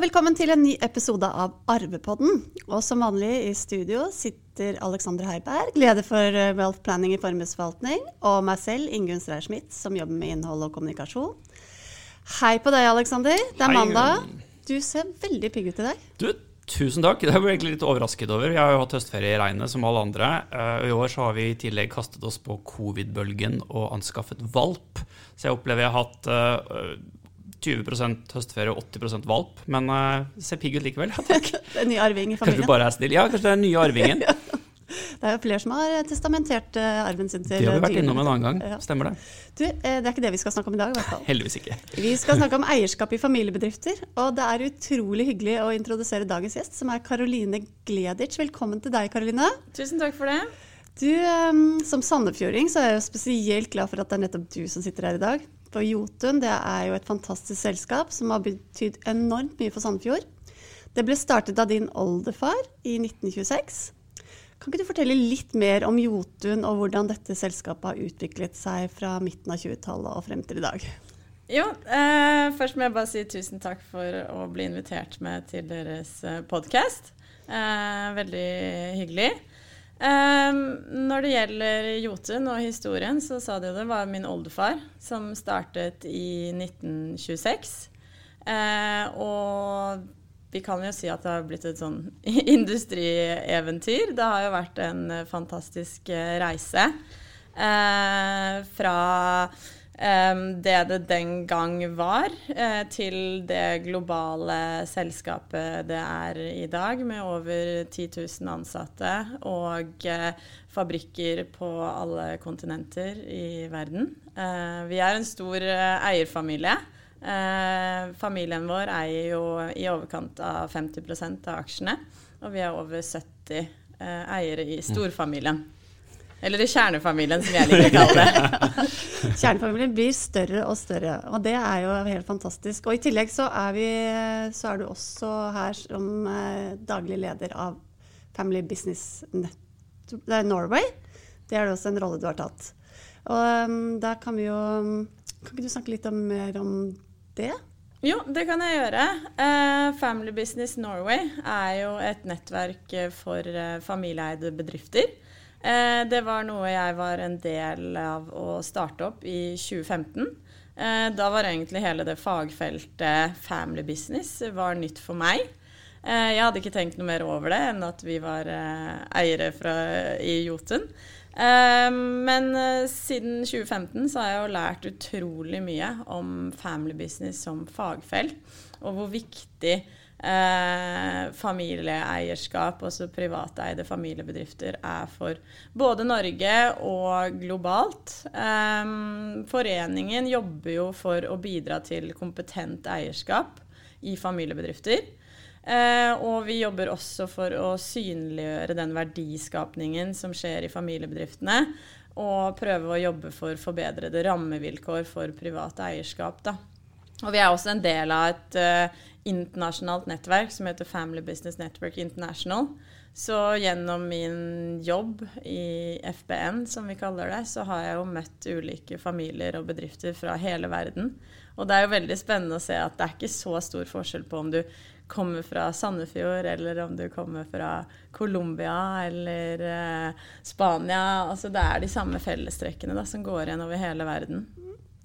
Og velkommen til en ny episode av Arvepodden. Og som vanlig i studio sitter Alexander Heiberg, leder for eh, Wealth Planning i formuesforvaltning, og meg selv, Ingunn Streier Schmidt, som jobber med innhold og kommunikasjon. Hei på deg, Alexander. Det er Hei, mandag. Du ser veldig pigg ut i dag. Du, tusen takk. Det er jeg egentlig litt overrasket over. Jeg har jo hatt høstferie i regnet som alle andre. Eh, I år så har vi i tillegg kastet oss på covid-bølgen og anskaffet valp. Så jeg opplever jeg har hatt eh, 20% høstferie og 80% valp. Men uh, ser pigg ut likevel. Ja, takk. Det er en ny arving i familien. Kanskje du bare er snill. Ja, kanskje det er den nye arvingen. Det er jo flere som har testamentert eh, arven sin til Det har vi vært innom en annen gang. Ja. Stemmer det? Du, eh, det er ikke det vi skal snakke om i dag, i hvert fall. Heldigvis ikke. Vi skal snakke om eierskap i familiebedrifter, og det er utrolig hyggelig å introdusere dagens gjest, som er Karoline Gleditsch. Velkommen til deg, Karoline. Tusen takk for det. Du, eh, Som sandefjording så er jeg jo spesielt glad for at det er nettopp du som sitter her i dag. For Jotun det er jo et fantastisk selskap som har betydd enormt mye for Sandefjord. Det ble startet av din oldefar i 1926. Kan ikke du fortelle litt mer om Jotun og hvordan dette selskapet har utviklet seg fra midten av 20-tallet og frem til i dag? Jo, eh, først må jeg bare si tusen takk for å bli invitert med til deres podkast. Eh, veldig hyggelig. Eh, når det gjelder Jotun og historien, så sa du det var min oldefar som startet i 1926. Uh, og vi kan jo si at det har blitt et sånn industrieventyr. Det har jo vært en fantastisk eh, reise. Eh, fra det det den gang var, eh, til det globale selskapet det er i dag, med over 10 000 ansatte og eh, fabrikker på alle kontinenter i verden. Eh, vi er en stor eierfamilie. Familien vår eier jo i overkant av 50% av aksjene, og vi er over 70 eh, eiere i storfamilien. Eller i kjernefamilien, som jeg liker å kalle det. Kjernefamilien blir større og større, og det er jo helt fantastisk. Og i tillegg så er, vi, så er du også her som eh, daglig leder av Family Business Net det Norway. Det er det også en rolle du har tatt. Og um, der kan vi jo Kan ikke du snakke litt om, mer om det? Jo, det kan jeg gjøre. Eh, Family Business Norway er jo et nettverk eh, for eh, familieeide bedrifter. Eh, det var noe jeg var en del av å starte opp i 2015. Eh, da var egentlig hele det fagfeltet family business var nytt for meg. Eh, jeg hadde ikke tenkt noe mer over det enn at vi var eiere fra, i Jotun. Men siden 2015 så har jeg jo lært utrolig mye om family business som fagfelt, og hvor viktig eh, familieeierskap, altså privateide familiebedrifter, er for både Norge og globalt. Eh, foreningen jobber jo for å bidra til kompetent eierskap i familiebedrifter. Eh, og vi jobber også for å synliggjøre den verdiskapningen som skjer i familiebedriftene, og prøve å jobbe for forbedrede rammevilkår for privat eierskap. Da. Og vi er også en del av et uh, internasjonalt nettverk som heter Family Business Network International. Så gjennom min jobb i FBN, som vi kaller det, så har jeg jo møtt ulike familier og bedrifter fra hele verden. Og det er jo veldig spennende å se at det er ikke så stor forskjell på om du kommer fra Sandefjord, eller om du kommer fra Colombia eller eh, Spania. Altså det er de samme fellestrekkene da, som går igjen over hele verden.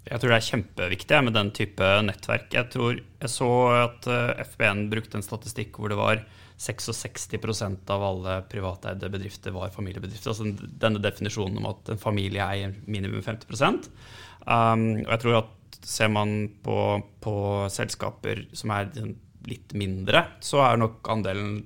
Jeg tror det er kjempeviktig med den type nettverk. Jeg tror jeg så at eh, FBN brukte en statistikk hvor det var 66% av alle privateide bedrifter var familiebedrifter. Altså denne definisjonen om at en familie eier minimum 50 um, Og jeg tror at ser man på, på selskaper som er litt mindre, så er nok andelen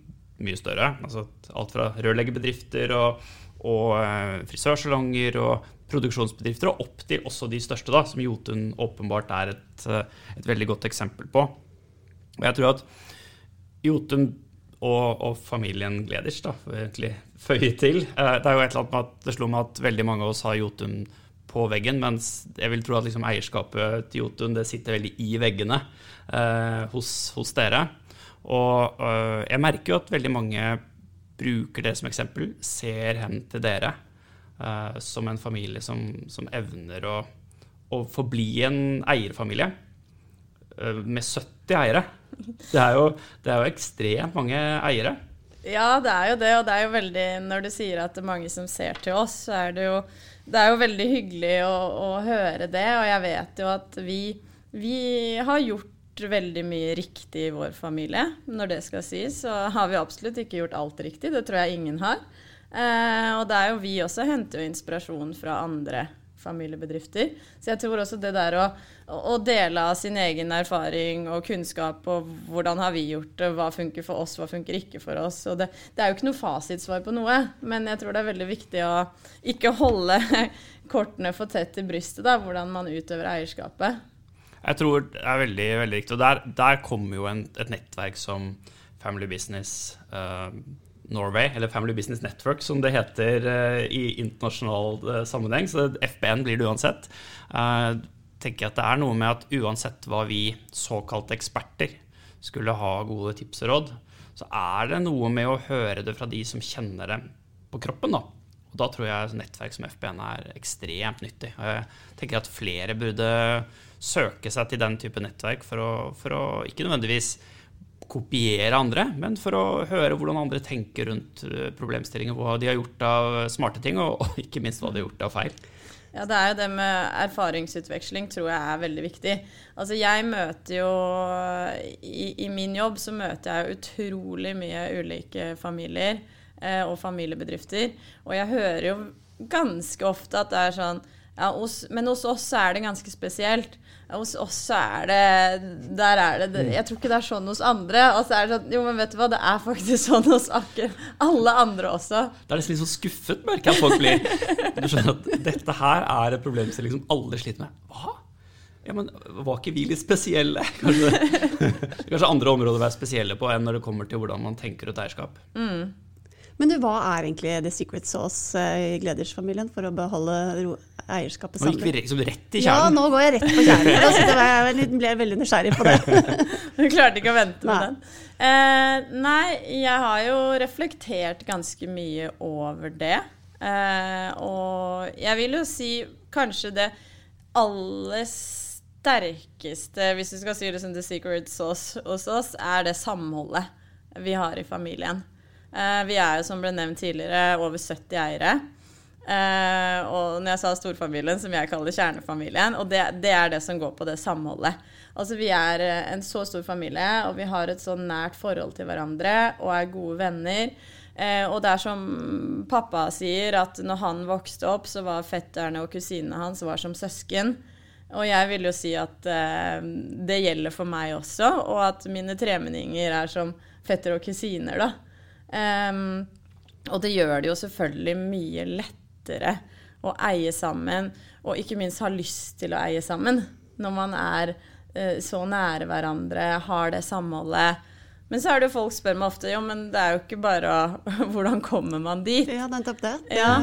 mye større. Altså alt fra rørleggerbedrifter og, og eh, frisørsalonger og produksjonsbedrifter, og opp til også de største, da, som Jotun åpenbart er et, eh, et veldig godt eksempel på. Og jeg tror at Jotun og, og familien Gleders da, får egentlig føye til eh, Det er jo et eller annet med at det slo meg at veldig mange av oss har Jotun på veggen, mens jeg vil tro at liksom eierskapet til Jotun det sitter veldig i veggene eh, hos, hos, dere. Og eh, jeg merker jo at veldig mange bruker det som eksempel, ser hen til dere som en familie som, som evner å, å forbli en eierfamilie. Eh, med 70 eiere. Det er, jo, det er jo ekstremt mange eiere. Ja, det er jo det, og det er jo veldig Når du sier at det er mange som ser til oss, så er det jo Det er jo veldig hyggelig å, å høre det, og jeg vet jo at vi, vi har gjort veldig mye riktig i vår familie. Når det skal sies, så har vi absolutt ikke gjort alt riktig. Det tror jeg ingen har. Eh, og det er jo vi også henter jo inspirasjon fra andre familiebedrifter. Så jeg tror også det der å, å, dele av sin egen erfaring og kunnskap og hvordan har vi gjort det, hva funker for oss, hva funker ikke for oss. Og det, det er jo ikke noe fasitsvar på noe, men jeg tror det er veldig viktig å ikke holde kortene for tett til brystet, da, hvordan man utøver eierskapet. Jeg tror det er veldig, veldig viktig. Og der, der kommer jo en, et nettverk som Family Business uh, Norway, eller Family Business Network som det heter uh, i internasjonal uh, sammenheng, så FBN blir det uansett. Tenker jeg at Det er noe med at uansett hva vi såkalte eksperter skulle ha gode tips og råd, så er det noe med å høre det fra de som kjenner det på kroppen. da. Og Da tror jeg nettverk som FBN er ekstremt nyttig. Jeg tenker at flere burde søke seg til den type nettverk for å, for å ikke nødvendigvis kopiere andre, men for å høre hvordan andre tenker rundt eh, problemstillinger, hva de har gjort av smarte ting, og, ikke minst hva de har gjort av feil. Ja, det er jo det med erfaringsutveksling tror jeg er veldig viktig. Altså jeg møter jo I, i min jobb så møter jeg utrolig mye ulike familier eh, og familiebedrifter. Og jeg hører jo ganske ofte at det er sånn ja, hos, Men hos oss er det ganske spesielt. Hos oss er det Der er det Jeg tror ikke det er sånn hos andre. Og så er det sånn Jo, men vet du hva, det er faktisk sånn hos akkurat alle andre også. Det er nesten litt sånn skuffet, merker jeg at folk blir. Du skjønner at dette her er et problemstilling som alle sliter med. Hva? Ja, men var ikke vi litt spesielle? Kanskje, kanskje andre områder å være spesielle på enn når det kommer til hvordan man tenker ut eierskap. Mm. Men du, hva er egentlig the secret sauce eh, i Gleders-familien for å beholde eierskapet sammen? Nå gikk vi liksom rett i kjernen. Ja, nå går jeg rett på kjernen. Altså, jeg ble veldig nysgjerrig på det. du klarte ikke å vente med den. Eh, nei, jeg har jo reflektert ganske mye over det. Eh, og jeg vil jo si kanskje det aller sterkeste, hvis du skal si det som the secret sauce hos oss, er det samholdet vi har i familien. Eh, vi er jo, som ble nevnt tidligere, over 70 eiere. Uh, og når jeg sa storfamilien, som jeg kaller kjernefamilien, og det, det, er det som går på det samholdet. Altså Vi er uh, en så stor familie, og vi har et så nært forhold til hverandre og er gode venner. Og det er som pappa sier, at når han vokste opp, så var fetterne og kusinene hans var som søsken. Og jeg vil jo si at det gjelder for meg også, og at mine tremenninger er som fetter og kusiner, da. Um, og det gjør det jo selvfølgelig mye lettere å eie sammen, og ikke minst ha lyst til å eie sammen, når man er uh, så nære hverandre, har det samholdet. Men så er det jo folk spør meg ofte jo, men det er jo ikke bare Hvordan kommer man dit? Ja, nettopp det. Ja,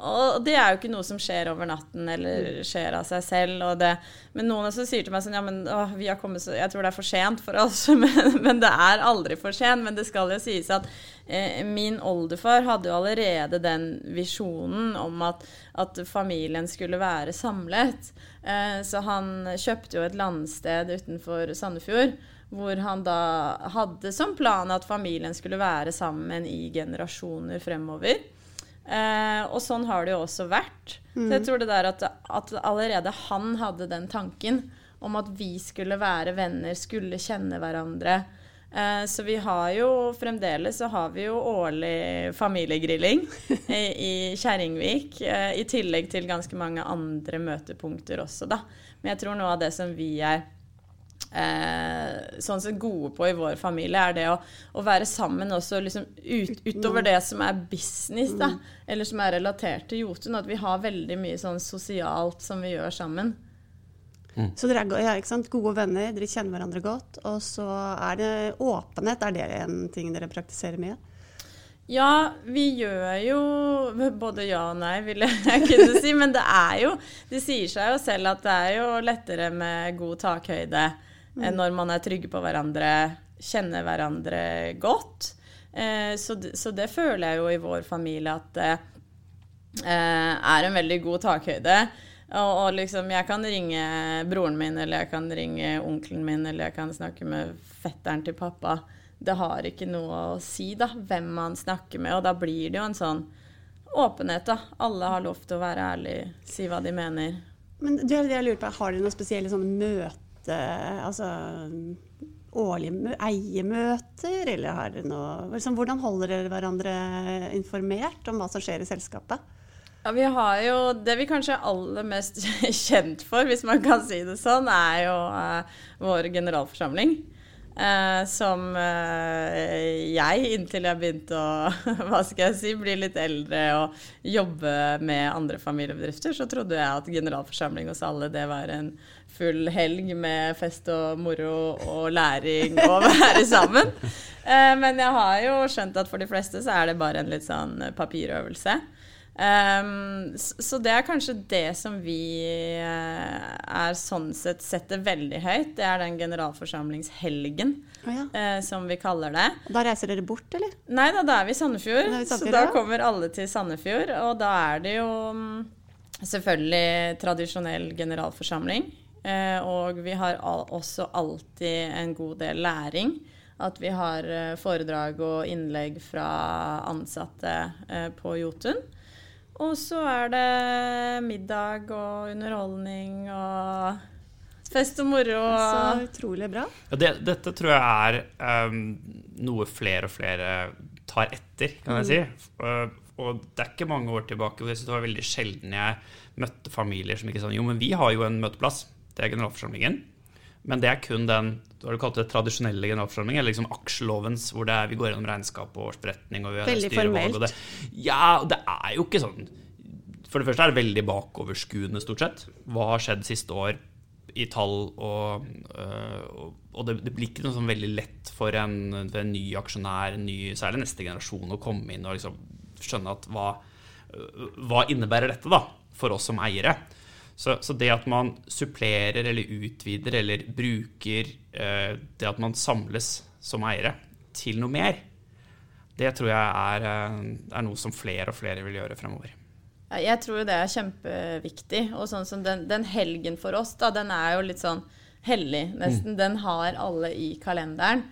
og det er jo ikke noe som skjer over natten eller skjer av seg selv. Det, men noen også sier til meg sånn Ja, men å, vi har kommet så Jeg tror det er for sent for oss. Men, men, det er aldri for sent. Men det skal jo sies at eh, min oldefar hadde jo allerede den visjonen om at, at familien skulle være samlet. Eh, så han kjøpte jo et landsted utenfor Sandefjord hvor han da hadde som plan at familien skulle være sammen i generasjoner fremover. Eh, og sånn har det jo også vært. Mm. Så jeg mm. tror det der at, at, allerede han hadde den tanken om at vi skulle være venner, skulle kjenne hverandre. Eh, så vi har jo fremdeles så har vi jo årlig familiegrilling i, i Kjerringvik. Eh, I tillegg til ganske mange andre møtepunkter også, da. Men jeg tror noe av det som vi er eh, sånn sett gode på i vår familie, er det å, å være sammen også liksom ut, utover det som er business, da, mm. eller som er relatert til Jotun. At vi har veldig mye sånn sosialt som vi gjør sammen. Mm. Så dere er ja, gode venner, dere kjenner hverandre godt. Og så er det åpenhet. Er det en ting dere praktiserer mye? Ja, vi gjør jo både ja og nei, vil jeg kunne si. Men det er jo Det sier seg jo selv at det er jo lettere med god takhøyde mm. når man er trygge på hverandre, kjenner hverandre godt. Eh, så, så, det føler jeg jo i vår familie at det eh, er en veldig god takhøyde. Og, og, liksom, jeg kan ringe broren min, eller jeg kan ringe onkelen min, eller jeg kan snakke med fetteren til pappa. Det har ikke noe å si, da, hvem man snakker med. Og da blir det jo en sånn åpenhet, da. Alle har lov til å være ærlig, si hva de mener. Men du, jeg lurer på, Har dere noen spesielle sånne møte, altså årlige eiermøter, eller har dere noe liksom, Hvordan holder dere hverandre informert om hva som skjer i selskapet? Ja, vi har jo Det vi kanskje er aller mest kjent for, hvis man kan si det sånn, er jo uh, vår generalforsamling. Uh, som uh, jeg, inntil jeg begynte å hva skal jeg si, bli litt eldre og jobbe med andre familiebedrifter, så trodde jeg at generalforsamling hos alle det var en full helg med fest og moro og læring og være sammen. Uh, men jeg har jo skjønt at for de fleste så er det bare en litt sånn papirøvelse. Um, så det er kanskje det som vi uh, er sånn sett setter veldig høyt. Det er den generalforsamlingshelgen, oh, ja. uh, som vi kaller det. Da reiser dere bort, eller? Nei da, da er vi i Sandefjord. Vi Sandefjord så da kommer alle til Sandefjord. Og da er det jo um, selvfølgelig tradisjonell generalforsamling. Uh, og vi har også alltid en god del læring. At vi har foredrag og innlegg fra ansatte på Jotun. Og så er det middag og underholdning og fest og moro. Så utrolig bra. Ja, det, dette tror jeg er um, noe flere og flere tar etter, kan jeg si. Uh, og det er ikke mange år tilbake hvor jeg synes det var veldig sjelden jeg møtte familier som ikke sa jo, men vi har jo en møteplass. Det er generalforsamlingen. Men det er kun den du har kalt det, tradisjonelle generalforsamlingen, eller liksom aksjelovens, hvor er, vi går gjennom regnskap og årsberetning. og Veldig formelt. Det, ja, det er jo ikke sånn For det første er det veldig bakoverskuende, stort sett. Hva har skjedd siste år i tall, og, øh, og det, det, blir ikke noe sånn veldig lett for en, for en ny aksjonær, en ny, særlig neste generasjon, å komme inn og liksom skjønne at hva, hva innebærer dette da, for oss som eiere. Så, så, det at man supplerer eller utvider eller bruker eh, det at man samles som eiere til noe mer, det tror jeg er, eh, er, noe som flere og flere vil gjøre fremover. Jeg tror det er kjempeviktig. Og sånn som den, den, helgen for oss, da, den er jo litt sånn hellig, nesten. Mm. Den har alle i kalenderen.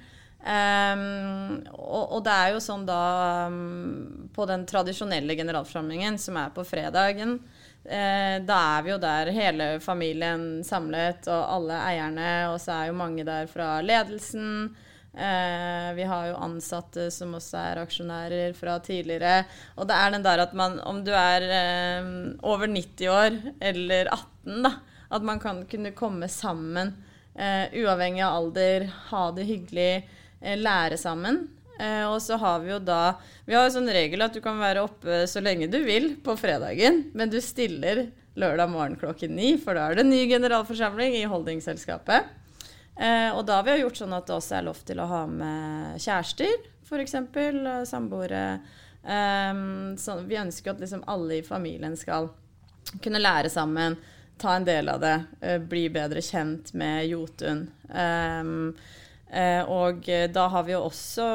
Um, og, og, det er jo sånn da um, På den tradisjonelle generalforsamlingen, som er på fredagen, da er vi jo der hele familien samlet, og alle eierne, og så er jo mange der fra ledelsen. Eh, vi har jo ansatte som også er aksjonærer fra tidligere. Og det er den der at man, om du er eh, over 90 år eller 18, da, at man kan kunne komme sammen, eh, uavhengig av alder, ha det hyggelig, eh, lære sammen. Eh, og så har vi jo da Vi har jo sånn regel at du kan være oppe så lenge du vil på fredagen, men du stiller lørdag morgen klokken ni, for da er det ny generalforsamling i holdingselskapet. Eh, og da har vi gjort sånn at det også er lov til å ha med kjærester, f.eks. Samboere. Eh, vi ønsker at liksom alle i familien skal kunne lære sammen, ta en del av det, eh, bli bedre kjent med Jotun. Eh, og eh, da har vi jo også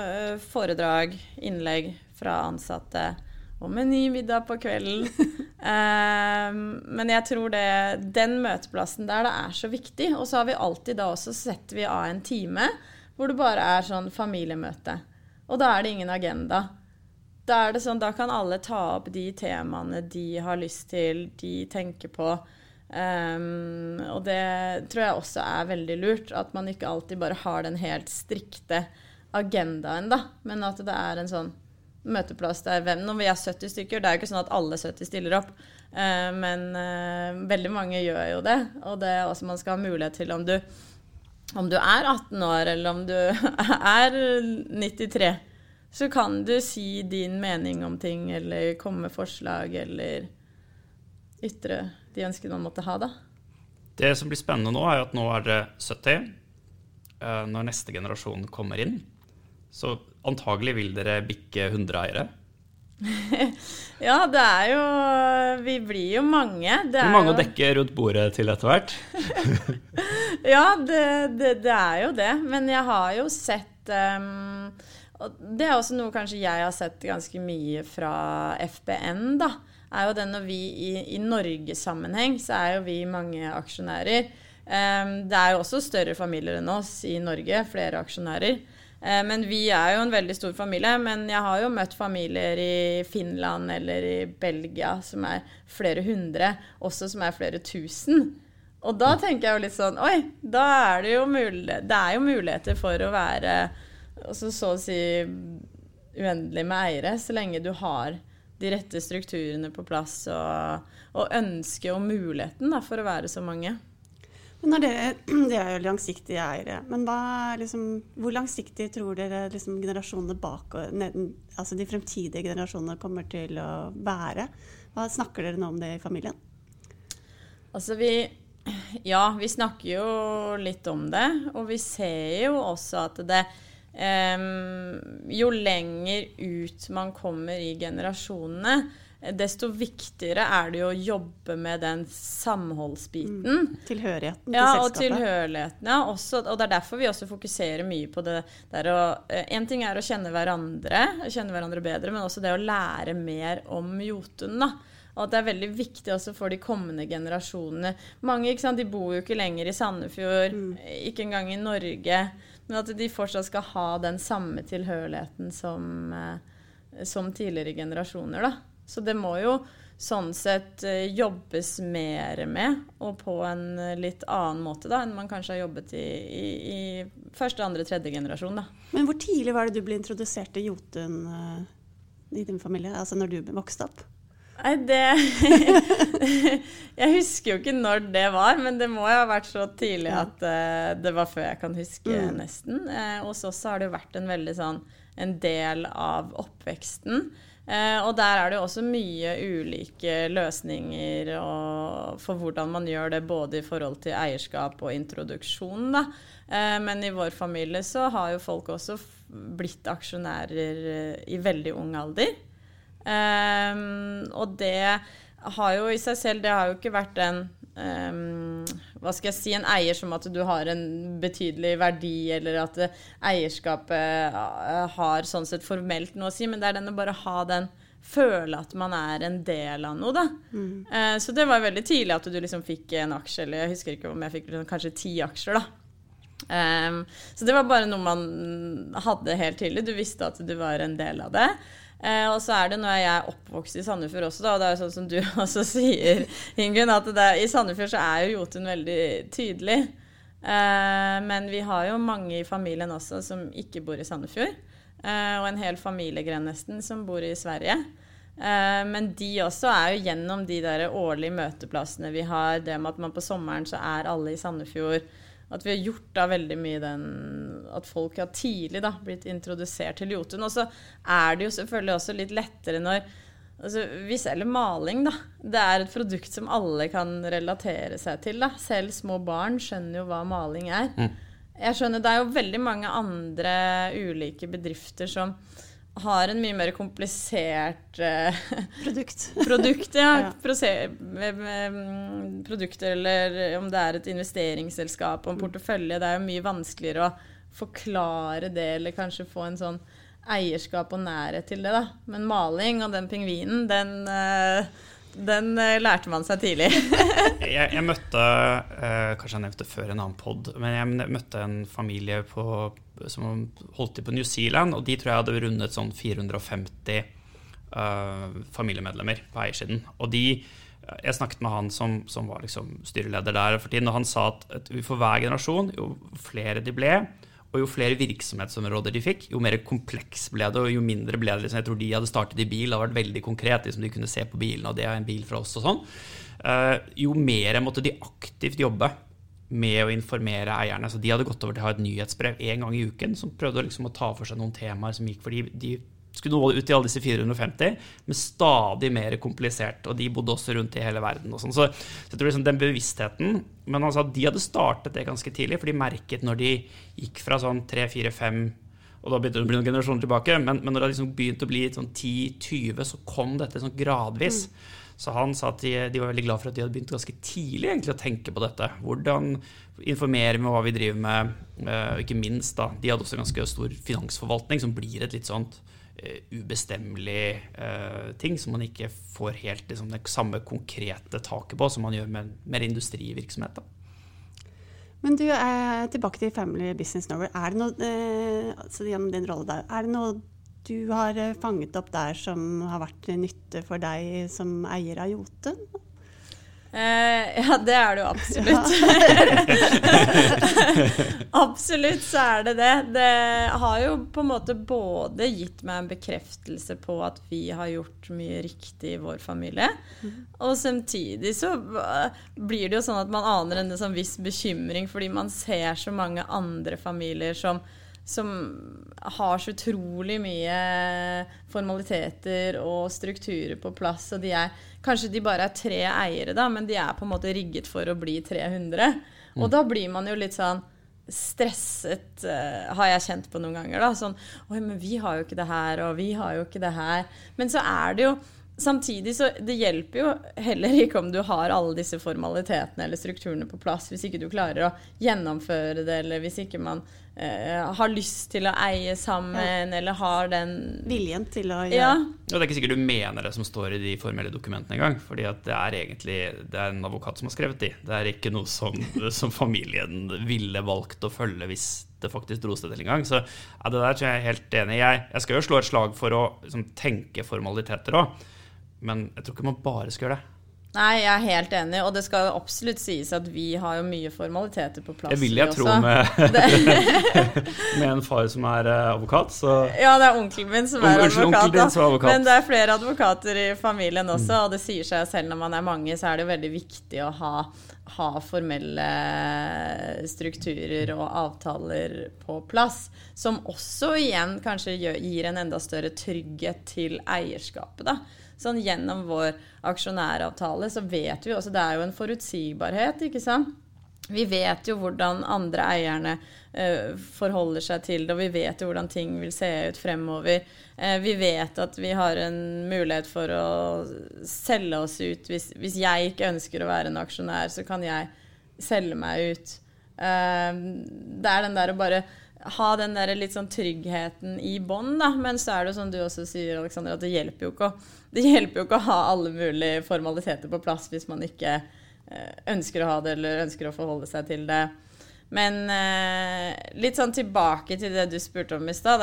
eh, foredrag, innlegg fra ansatte om en ny middag på kvelden. men jeg tror det, den møteplassen der det er så viktig. Og så har vi alltid da også setter vi av en time hvor det bare er sånn familiemøte. Og da er det ingen agenda. Da er det sånn, da kan alle ta opp de temaene de har lyst til, de tenker på. Um, og det tror jeg også er veldig lurt. At man ikke alltid bare har den helt strikte agendaen, da. Men at det er en sånn møteplass der hvem Når vi er 70 stykker, det er jo ikke sånn at alle 70 stiller opp. Uh, men uh, veldig mange gjør jo det. Og det er også man skal ha mulighet til om du, om du er 18 år, eller om du er 93, så kan du si din mening om ting, eller komme med forslag, eller ytre de ønskene man måtte ha, da. Det som blir spennende nå, er at nå er det 70. Eh, når neste generasjon kommer inn, så antagelig vil dere bikke 100 eiere. ja, det er jo Vi blir jo mange. Det er mange jo... å dekke rundt bordet til etter hvert. ja, det, det, det, er jo det. Men jeg har jo sett um, det er også noe kanskje jeg har sett ganske mye fra FBN, da. Er jo den når vi i, i Norgesammenheng, så er jo vi mange aksjonærer. Um, det er jo også større familier enn oss i Norge, flere aksjonærer. Uh, men vi er jo en veldig stor familie. Men jeg har jo møtt familier i Finland eller i Belgia som er flere hundre, også som er flere tusen. Og da tenker jeg jo litt sånn Oi, da er det jo, mulighet, det er jo muligheter for å være altså, så å si uendelig med eiere, så lenge du har de rette strukturene på plass og, og ønsket og muligheten da, for å være så mange. Men dere, dere er jo langsiktige eiere, men hva, liksom, hvor langsiktig tror dere liksom, generasjonene bak, altså de fremtidige generasjonene kommer til å være? Hva Snakker dere nå om det i familien? Altså vi Ja, vi snakker jo litt om det, og vi ser jo også at det Um, jo lenger ut man kommer i generasjonene, desto viktigere er det jo å jobbe med den samholdsbiten. Mm. Tilhørigheten til ja, selskapet. Og tilhørigheten, ja. Også, og det er derfor vi også fokuserer mye på det der å En ting er å kjenne hverandre, kjenne hverandre bedre, men også det å lære mer om Jotun. da. Og at det er veldig viktig også for de kommende generasjonene. Mange ikke sant, de bor jo ikke lenger i Sandefjord, mm. ikke engang i Norge. Men at de fortsatt skal ha den samme tilhørigheten som, eh, som tidligere generasjoner. Da. Så det må jo sånn sett eh, jobbes mer med, og på en eh, litt annen måte da, enn man kanskje har jobbet i, i, i første, andre, tredje generasjon. Da. Men hvor tidlig var det du ble introdusert til Jotun i din familie, altså når du vokste opp? Nei, det Jeg husker jo ikke når det var, men det må jo ha vært så tidlig at uh, det var før jeg kan huske, mm. nesten. Uh, hos oss har det jo vært en veldig sånn en del av oppveksten. Uh, og der er det jo også mye ulike løsninger og, for hvordan man gjør det, både i forhold til eierskap og introduksjon. Da. Men i vår familie så har jo folk også blitt aksjonærer i veldig ung alder. Um, og det har jo i seg selv Det har jo ikke vært en um, hva skal jeg si, en eier som at du har en betydelig verdi, eller at eierskapet eh, har sånn sett formelt noe å si, men det er den å bare ha den Føle at man er en del av noe, da. Mm. Uh, så det var veldig tidlig at du liksom fikk en aksje, eller jeg husker ikke om jeg fikk liksom, kanskje ti aksjer, da. Um, så det var bare noe man hadde helt tidlig. Du visste at du var en del av det. Eh, og så er det jeg er oppvokst i Sandefjord også, da, og det er jo sånn som du også sier, Ingunn, at er, i Sandefjord så er jo Jotun veldig tydelig. Eh, men vi har jo mange i familien også som ikke bor i Sandefjord. Eh, og en hel familiegren nesten som bor i Sverige. Eh, men de også er jo gjennom de der årlige møteplassene vi har, det med at man på sommeren så er alle i Sandefjord at vi har gjort da veldig mye den At folk har tidlig da blitt introdusert til Jotun. Og så er det jo selvfølgelig også litt lettere når altså, Vi selger maling, da. Det er et produkt som alle kan relatere seg til. da. Selv små barn skjønner jo hva maling er. Mm. Jeg skjønner, Det er jo veldig mange andre ulike bedrifter som har en mye mer komplisert uh, produkt. produkt ja. ja. Mm, produkter, eller om det er et investeringsselskap og en portefølje. Det er jo mye vanskeligere å forklare det, eller kanskje få en sånn eierskap og nærhet til det. da. Men maling og den pingvinen, den uh, den uh, lærte man seg tidlig. jeg, jeg, møtte, uh, kanskje jeg nevnte før en annen pod, men jeg møtte en familie på, som holdt til på New Zealand, og de tror jeg hadde rundet sånn 450 uh, eh, familiemedlemmer på eiersiden. Og de jeg snakket med han som, som var liksom styreleder der for tiden, og han sa at for hver generasjon, jo flere de ble, og jo flere virksomhetsområder de fikk, jo mer kompleks ble det, og jo mindre ble det. Liksom, jeg tror de hadde startet i bil, det hadde vært veldig konkret. Liksom, de kunne se på bilen, og det er en bil fra oss og sånn. Uh, jo mer måtte de aktivt jobbe med å informere eierne. Så de hadde gått over til å ha et nyhetsbrev én gang i uken som prøvde liksom å ta for seg noen temaer som gikk for de, de skulle nå ut til alle disse 450, men stadig mer komplisert. Og de bodde også rundt i hele verden. og sånn. Så, så, jeg tror liksom den bevisstheten Men altså, de hadde startet det ganske tidlig, for de merket når de gikk fra sånn 3, 4, 5 Og da begynte det å bli noen generasjoner tilbake. Men, men når det liksom begynte å bli sånn 10-20, så kom dette sånn gradvis. Mm. Så han sa at de, de, var veldig glad for at de hadde begynt ganske tidlig egentlig å tenke på dette. Hvordan informere med hva vi driver med, og ikke minst da. De hadde også ganske stor finansforvaltning, som blir et litt sånt ubestemmelig uh, ting, som man ikke får helt liksom, det samme konkrete taket på som man gjør med mer industrivirksomhet. da. Men du, er tilbake til Family Business Norway. Er det noe, altså gjennom din rolle der, er det noe du har eh, fanget opp der som har vært nytte for deg som eier av Jotun? Eh, ja, det er det jo absolutt. absolutt så er det det. Det har jo på en måte både gitt meg en bekreftelse på at vi har gjort mye riktig i vår familie, mm. og samtidig så blir det jo sånn at man aner en sånn viss bekymring fordi man ser så mange andre familier som som har så utrolig mye formaliteter og strukturer på plass. Og de er Kanskje de bare er tre eiere, da, men de er på en måte rigget for å bli 300. Og mm. da blir man jo litt sånn stresset, uh, har jeg kjent på noen ganger. da, Sånn Oi, men vi har jo ikke det her, og vi har jo ikke det her. Men så er det jo Samtidig så det hjelper jo heller ikke om du har alle disse formalitetene eller strukturene på plass, hvis ikke du klarer å gjennomføre det, eller hvis ikke man uh, har lyst til å eie sammen, ja. eller har den Viljen til å gjøre ja. ja. det er ikke sikkert du mener det som står i de formelle dokumentene engang. fordi at det er egentlig det er en advokat som har skrevet de. Det er ikke noe som, som familien ville valgt å følge hvis det faktisk dro seg til en gang. Så ja, det der tror jeg er helt enig i. Jeg, jeg skal jo slå et slag for å liksom, tenke formaliteter òg. Men jeg tror ikke man bare skal gjøre det. Nei, jeg er helt enig, og det skal absolutt sies at vi har jo mye formaliteter på plass. Det vil jeg tro med, med, en far som er eh, advokat, så Ja, det er onkelen min som er advokat, som er advokat. Men det er flere advokater i familien også, mm. og det sier seg selv når man er mange, så er det veldig viktig å ha, ha formelle strukturer og avtaler på plass. Som også igjen kanskje gir en enda større trygghet til eierskapet, da sånn gjennom vår aksjonæravtale så vet vi også Det er jo en forutsigbarhet, ikke sant? Vi vet jo hvordan andre eierne eh, forholder seg til det, og vi vet jo hvordan ting vil se ut fremover. Eh, vi vet at vi har en mulighet for å selge oss ut. Hvis, hvis, jeg ikke ønsker å være en aksjonær, så kan jeg selge meg ut. Eh, det er den der å bare ha den der litt sånn tryggheten i bånn, da. Men så er det jo som du også sier, Alexander, at det hjelper jo ikke å, det hjelper jo ikke å ha alle mulige formaliteter på plass hvis man ikke eh, ønsker å ha det eller ønsker å forholde seg til det. Men eh, litt sånn tilbake til det du spurte om i stad,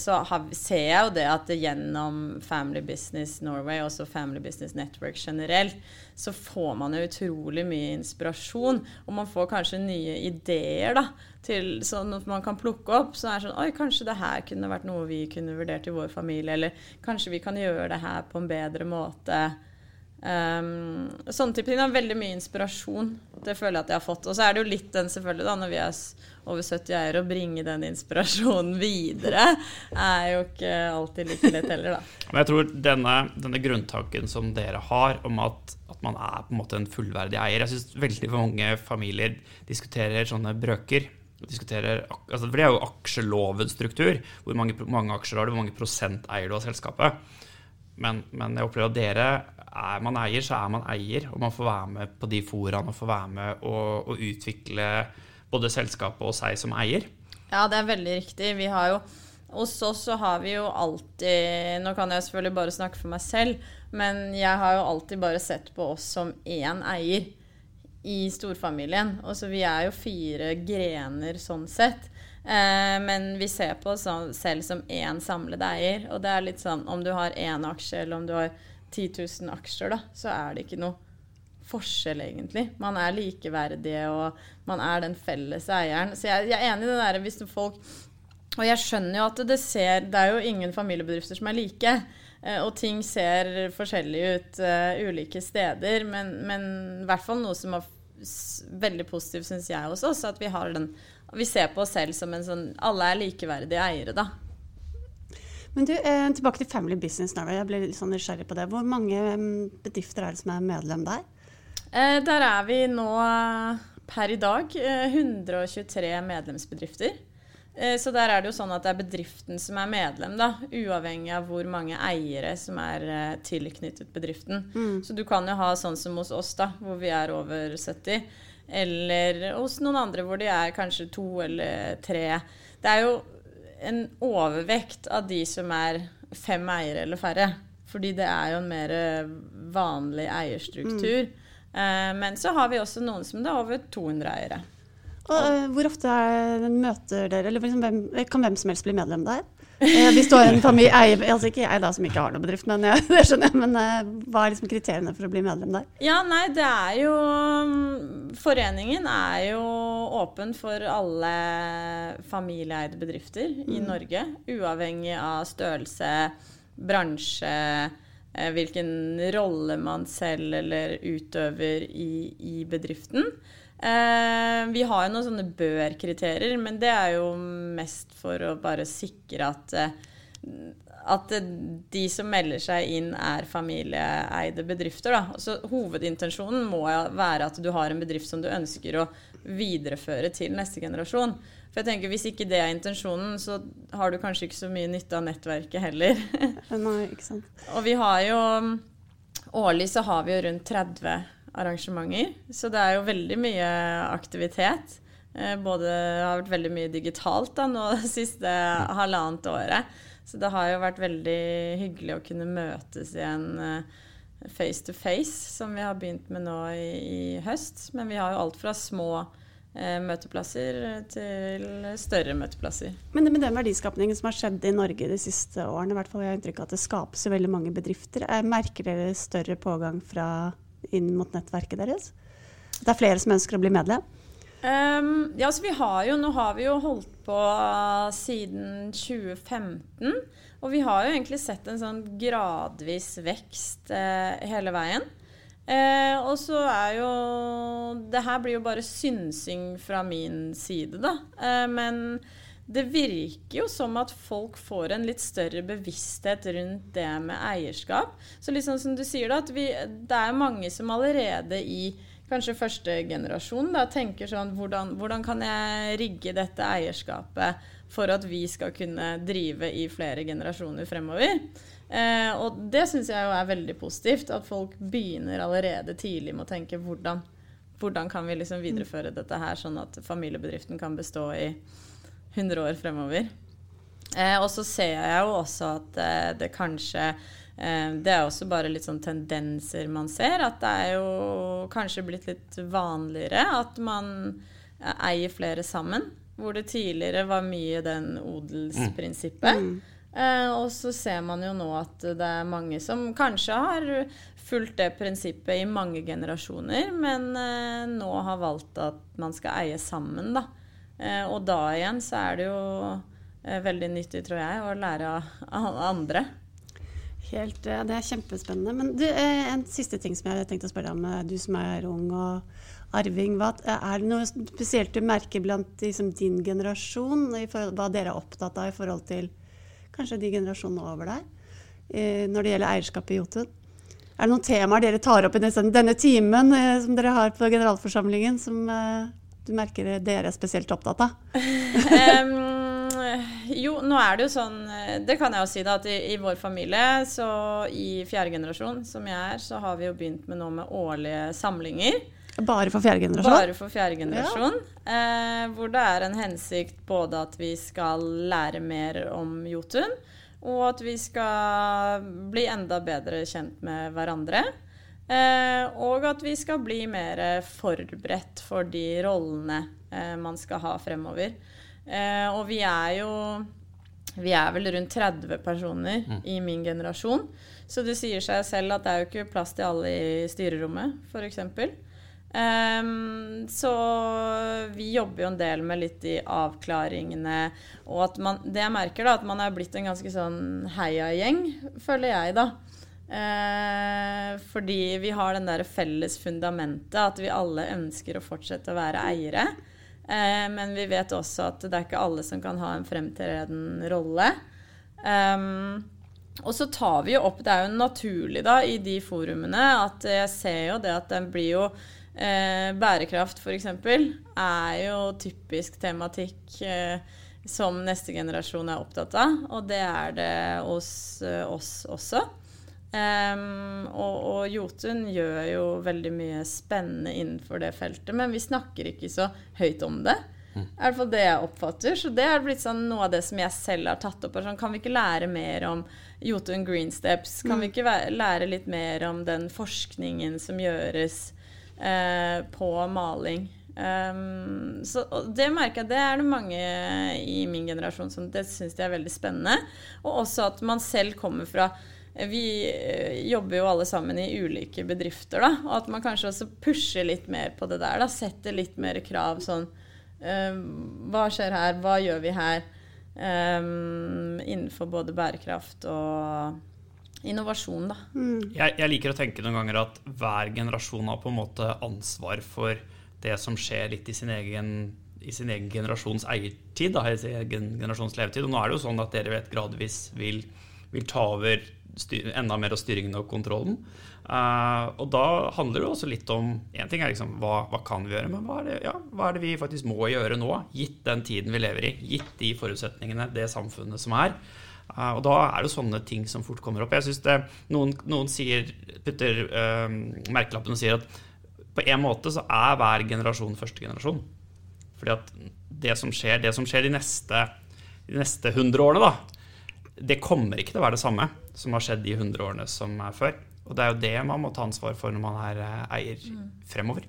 så har, ser jeg jo det at gjennom Family Business Norway, også Family Business Network generelt, så får man jo utrolig mye inspirasjon. Og man får kanskje nye ideer da, til sånn at man kan plukke opp. Så er sånn Oi, kanskje det her kunne vært noe vi kunne vurdert i vår familie. Eller kanskje vi kan gjøre det her på en bedre måte. Um, sånne type ting. har Veldig mye inspirasjon. Det føler jeg at jeg har fått. Og så er det jo litt den, selvfølgelig, da, når vi er over 70 eier, å bringe den inspirasjonen videre er jo ikke alltid like lett heller, da. Men jeg tror denne, denne grunntanken som dere har om at, at, man er på en måte en fullverdig eier Jeg syns veldig mange familier diskuterer sånne brøker. Altså, for det er jo aksjelovens struktur. Hvor mange, mange aksjer har du, hvor mange prosent eier du av selskapet. Men, men jeg opplever at dere er man eier, så er man eier. Og man får være med på de foraene og får være med og, og utvikle både selskapet og seg som eier. Ja, det er veldig riktig. Vi har jo hos oss så har vi jo alltid Nå kan jeg selvfølgelig bare snakke for meg selv, men jeg har jo alltid bare sett på oss som én eier i storfamilien. Og så vi er jo fire grener sånn sett. Eh, men vi ser på oss selv som én samlet eier. Og det er litt sånn om du har én aksje, eller om du har 10 000 aksjer, da, så er det ikke noe forskjell, egentlig. Man er likeverdige, og man er den felles eieren. Så jeg, jeg er enig i det der hvis folk Og jeg skjønner jo at det ser Det er jo ingen familiebedrifter som er like. Eh, og ting ser forskjellig ut uh, ulike steder, men, men i hvert fall noe som er veldig positivt, syns jeg også, også, at vi har den Vi ser på oss selv som en sånn Alle er likeverdige eiere, da. Men du, eh, tilbake til Family Business Norway. Jeg ble litt sånn nysgjerrig på det. Hvor mange mm, bedrifter er det som er medlem der? Eh, der er vi nå per i dag 123 medlemsbedrifter. Eh, så der er det jo sånn at det er bedriften som er medlem, da, uavhengig av hvor mange eiere som er eh, tilknyttet bedriften. Mm. Så du kan jo ha sånn som hos oss, da, hvor vi er over 70. Eller hos noen andre hvor de er kanskje to eller tre. Det er jo en overvekt av de som er fem eiere eller færre. Fordi det er jo en mer vanlig eierstruktur. Mm. Men så har vi også noen som det er over 200 eiere. Og, uh, hvor ofte er, møter dere, eller liksom, kan hvem som helst bli medlem der? Hvis du har en familie, jeg, altså ikke jeg da som ikke har noen bedrift, men jeg, det skjønner jeg, men uh, hva er liksom kriteriene for å bli medlem der? Ja, nei, det er jo Foreningen er jo åpen for alle familieeide bedrifter mm. i Norge, uavhengig av størrelse, bransje, hvilken rolle man selv eller utøver i, i bedriften. Eh, vi har jo noen sånne bør-kriterier, men det er jo mest for å bare sikre at, eh, at de som melder seg inn, er familieeide bedrifter. Da. Så hovedintensjonen må være at du har en bedrift som du ønsker å videreføre til neste generasjon. For jeg tenker Hvis ikke det er intensjonen, så har du kanskje ikke så mye nytte av nettverket heller. Nei, ikke sant. Og vi har jo Årlig så har vi jo rundt 30 arrangementer. Så det er jo veldig mye aktivitet. Eh, både har vært veldig mye digitalt da, nå det siste halvannet året. Så det har jo vært veldig hyggelig å kunne møtes igjen eh, face to face, som vi har begynt med nå i, i høst. Men vi har jo alt fra små eh, møteplasser til større møteplasser. Men med den verdiskapningen som har skjedd i Norge de siste årene, i hvert fall jeg har inntrykk av at det skapes veldig mange bedrifter. Merker dere større pågang fra inn mot nettverket deres? Det er flere som ønsker å bli medlem? Um, ja, altså vi har jo, Nå har vi jo holdt på siden 2015. Og vi har jo egentlig sett en sånn gradvis vekst eh, hele veien. Eh, og så er jo Det her blir jo bare synsing fra min side, da. Eh, men det virker jo som at folk får en litt større bevissthet rundt det med eierskap. Så liksom som du sier da, at vi, det er mange som allerede i kanskje første generasjon da, tenker sånn hvordan, hvordan kan jeg rigge dette eierskapet for at vi skal kunne drive i flere generasjoner fremover? Eh, og det syns jeg jo er veldig positivt, at folk begynner allerede tidlig med å tenke hvordan, hvordan kan vi liksom videreføre dette her, sånn at familiebedriften kan bestå i 100 år fremover. Eh, og så ser jeg jo også at eh, det kanskje eh, Det er også bare litt sånn tendenser man ser. At det er jo kanskje blitt litt vanligere at man eh, eier flere sammen. Hvor det tidligere var mye den odelsprinsippet. Mm. Eh, og så ser man jo nå at det er mange som kanskje har fulgt det prinsippet i mange generasjoner, men eh, nå har valgt at man skal eie sammen, da. Eh, og da igjen så er det jo eh, veldig nyttig, tror jeg, å lære av andre. Helt, ja, Det er kjempespennende. Men du, eh, en siste ting som jeg tenkte å spørre om. Du som er ung og arving. Hva, er det noe spesielt du merker blant liksom, din generasjon, hva dere er opptatt av i forhold til kanskje de generasjonene over deg, når det gjelder eierskap i Jotun? Er det noen temaer dere tar opp i denne timen som dere har på generalforsamlingen, som du merker dere er spesielt opptatt av? um, jo, nå er det jo sånn Det kan jeg jo si, da, at i, i, vår familie, så i fjerde generasjon, som jeg er, så har vi jo begynt med nå med årlige samlinger. Bare for fjerde generasjon? Bare for fjerde generasjon. Ja. Eh, hvor det er en hensikt både at vi skal lære mer om Jotun, og at vi skal bli enda bedre kjent med hverandre. Eh, og at vi skal bli mer forberedt for de rollene eh, man skal ha fremover. Eh, og vi er jo Vi er vel rundt 30 personer mm. i min generasjon. Så det sier seg selv at det er jo ikke plass til alle i styrerommet, f.eks. Um, så vi jobber jo en del med litt de avklaringene. Og at man, det jeg merker, da, at man er blitt en ganske sånn heiagjeng, føler jeg, da. Eh, fordi vi har den der felles fundamentet, at vi alle ønsker å fortsette å være eiere. Eh, men vi vet også at det er ikke alle som kan ha en fremtredende rolle. Um, og så tar vi jo opp Det er jo naturlig da i de forumene at jeg ser jo det at den blir jo eh, Bærekraft, f.eks., er jo typisk tematikk. Eh, som neste generasjon er opptatt av, og det er det hos uh, oss også. Um, og, og, Jotun gjør jo veldig mye spennende innenfor det feltet, men vi snakker ikke så høyt om det. Mm. I hvert fall det jeg oppfatter. Så det har blitt sånn noe av det som jeg selv har tatt opp. Sånn, kan vi ikke lære mer om Jotun Green Steps? Kan mm. vi ikke lære litt mer om den forskningen som gjøres uh, på maling? Um, så det merker jeg det er det mange i min generasjon som det syns de er veldig spennende. Og også at man selv kommer fra Vi eh, jobber jo alle sammen i ulike bedrifter, da. Og at man kanskje også pusher litt mer på det der. da, Setter litt mer krav sånn um, Hva skjer her? Hva gjør vi her? Um, innenfor både bærekraft og innovasjon, da. Mm. Jeg, jeg liker å tenke noen ganger at hver generasjon har på en måte ansvar for det som skjer litt i sin egen, i sin egen generasjons eiertid, da, i sin egen generasjons levetid. Og nå er det jo sånn at dere vet gradvis vil, vil ta over styr, enda mer av styringen og kontrollen. Uh, og da handler det også litt om Én ting er liksom hva, hva, kan vi gjøre, men hva er, det, ja, hva er det vi faktisk må gjøre nå? Gitt den tiden vi lever i, gitt de forutsetningene, det samfunnet som er. Uh, og da er det sånne ting som fort kommer opp. Jeg synes det, Noen, noen sier, putter uh, merkelappen og sier at på en måte så er hver generasjon første generasjon. Fordi at det som skjer, det som skjer de neste, de neste 100 årene, da, det kommer ikke til å være det samme som har skjedd de 100 årene som er før. Og det er jo det man må ta ansvar for når man er eh, eier fremover.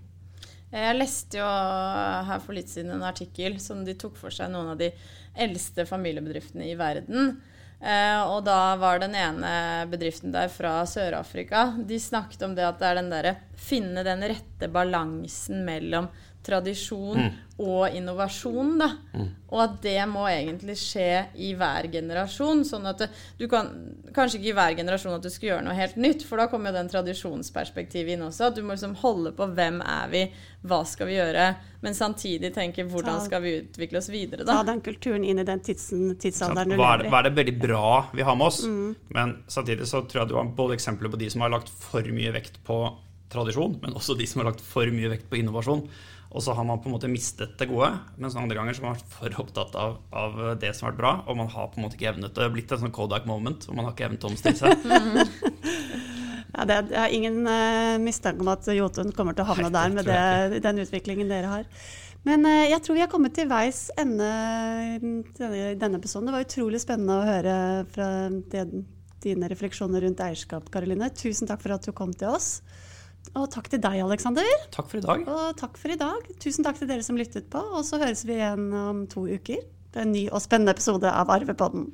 Jeg leste jo her for litt siden en artikkel som de tok for seg noen av de eldste familiebedriftene i verden. Eh, og da var den ene bedriften der fra Sør-Afrika. De snakket om det at det er den derre Finne den rette balansen mellom tradisjon mm. og innovasjon. Da. Mm. Og at det må egentlig skje i hver generasjon. Sånn at du kan Kanskje ikke i hver generasjon at du skal gjøre noe helt nytt, for da kommer jo den tradisjonsperspektivet inn også. At du må liksom holde på hvem er vi, hva skal vi gjøre, men samtidig tenke hvordan skal vi utvikle oss videre, da. Ta den kulturen inn i den tidsen, tidsalderen du lever i. Hva er det veldig bra vi har med oss? Mm. Men samtidig så tror jeg du har både eksempler på de som har lagt for mye vekt på tradisjon, men også de som har lagt for mye vekt på innovasjon. Og så har man på en måte mistet det gode, mens andre ganger så har man vært for opptatt av, av, det som har vært bra, og man har på en måte ikke evnet det. Det har blitt en sånn Kodak moment, og man har ikke evnet å omstille seg. ja, det, jeg har ingen uh, mistanke om at Jotun kommer til å havne der med det, den utviklingen dere har. Men uh, jeg tror vi har kommet til veis ende i denne episoden. Det var utrolig spennende å høre fra det, dine refleksjoner rundt eierskap, Karoline. Tusen takk for at du kom til oss. Og takk til deg, Aleksander. Takk for i dag. Og takk for i dag. Tusen takk til dere som lyttet på. Og så høres vi igjen om to uker. Det er en ny og spennende episode av Arvepodden.